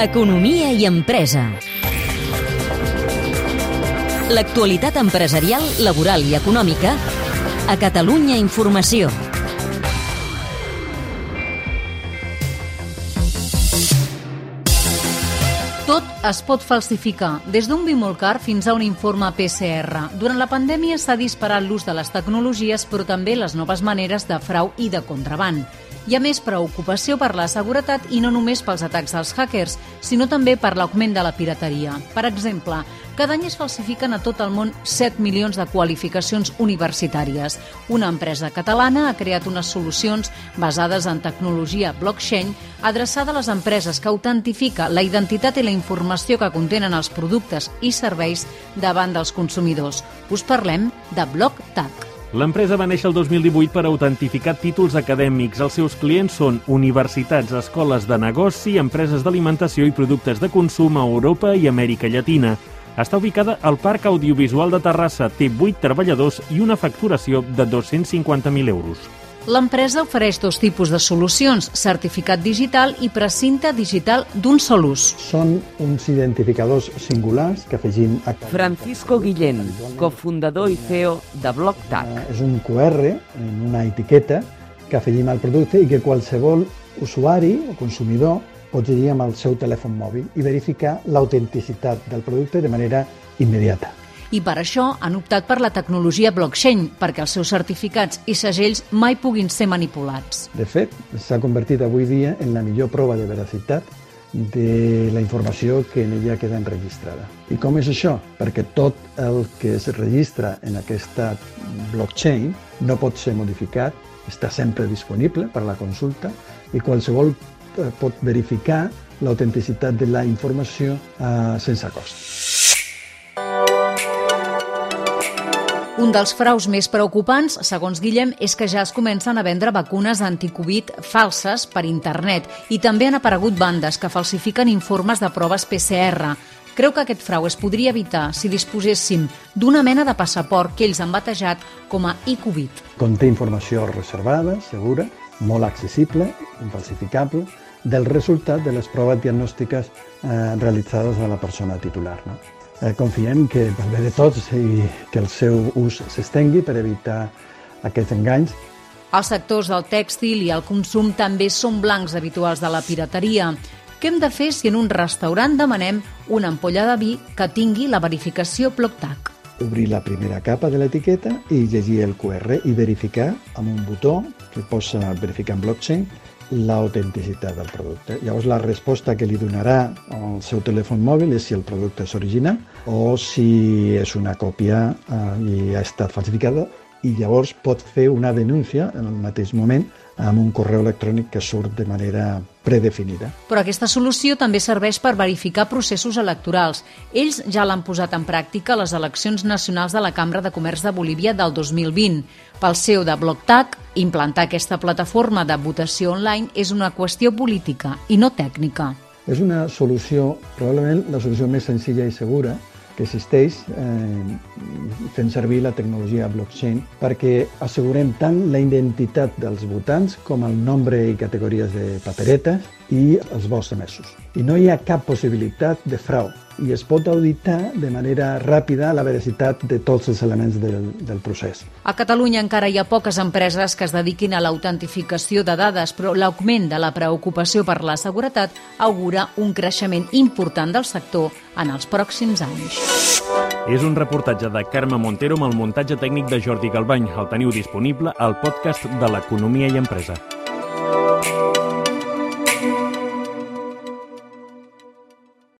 Economia i empresa. L'actualitat empresarial, laboral i econòmica a Catalunya Informació. Tot es pot falsificar, des d'un vi molt car fins a un informe PCR. Durant la pandèmia s'ha disparat l'ús de les tecnologies, però també les noves maneres de frau i de contraband. Hi ha més preocupació per la seguretat i no només pels atacs dels hackers, sinó també per l'augment de la pirateria. Per exemple, cada any es falsifiquen a tot el món 7 milions de qualificacions universitàries. Una empresa catalana ha creat unes solucions basades en tecnologia blockchain adreçada a les empreses que autentifica la identitat i la informació que contenen els productes i serveis davant dels consumidors. Us parlem de BlockTag. L'empresa va néixer el 2018 per autentificar títols acadèmics. Els seus clients són universitats, escoles de negoci, empreses d'alimentació i productes de consum a Europa i Amèrica Llatina. Està ubicada al Parc Audiovisual de Terrassa, té 8 treballadors i una facturació de 250.000 euros. L'empresa ofereix dos tipus de solucions, certificat digital i precinte digital d'un sol ús. Són uns identificadors singulars que afegim a... Francisco Guillén, cofundador i CEO de BlockTag. És un QR en una etiqueta que afegim al producte i que qualsevol usuari o consumidor pot llegir amb el seu telèfon mòbil i verificar l'autenticitat del producte de manera immediata i per això han optat per la tecnologia blockchain, perquè els seus certificats i segells mai puguin ser manipulats. De fet, s'ha convertit avui dia en la millor prova de veracitat de la informació que en ella queda enregistrada. I com és això? Perquè tot el que es registra en aquesta blockchain no pot ser modificat, està sempre disponible per a la consulta i qualsevol eh, pot verificar l'autenticitat de la informació eh, sense cost. Un dels fraus més preocupants, segons Guillem, és que ja es comencen a vendre vacunes anticovid falses per internet i també han aparegut bandes que falsifiquen informes de proves PCR. Creu que aquest frau es podria evitar si disposéssim d'una mena de passaport que ells han batejat com a e-Covid. Conté informació reservada, segura, molt accessible, infalsificable, del resultat de les proves diagnòstiques eh, realitzades a la persona titular. No? Eh, confiem que per bé de tots i que el seu ús s'estengui per evitar aquests enganys. Els sectors del tèxtil i el consum també són blancs habituals de la pirateria. Què hem de fer si en un restaurant demanem una ampolla de vi que tingui la verificació PlocTac? Obrir la primera capa de l'etiqueta i llegir el QR i verificar amb un botó que posa verificar en blockchain l'autenticitat del producte. Llavors la resposta que li donarà al seu telèfon mòbil és si el producte és original o si és una còpia eh, i ha estat falsificada i llavors pot fer una denúncia en el mateix moment amb un correu electrònic que surt de manera predefinida. Però aquesta solució també serveix per verificar processos electorals. Ells ja l'han posat en pràctica a les eleccions nacionals de la Cambra de Comerç de Bolívia del 2020. Pel seu de BlockTag, implantar aquesta plataforma de votació online és una qüestió política i no tècnica. És una solució, probablement la solució més senzilla i segura, que existeix eh, fent servir la tecnologia blockchain perquè assegurem tant la identitat dels votants com el nombre i categories de paperetes i els vots emesos. I no hi ha cap possibilitat de frau i es pot auditar de manera ràpida la veracitat de tots els elements del, del procés. A Catalunya encara hi ha poques empreses que es dediquin a l'autentificació de dades, però l'augment de la preocupació per la seguretat augura un creixement important del sector en els pròxims anys. És un reportatge de Carme Montero amb el muntatge tècnic de Jordi Galbany. El teniu disponible al podcast de l'Economia i Empresa.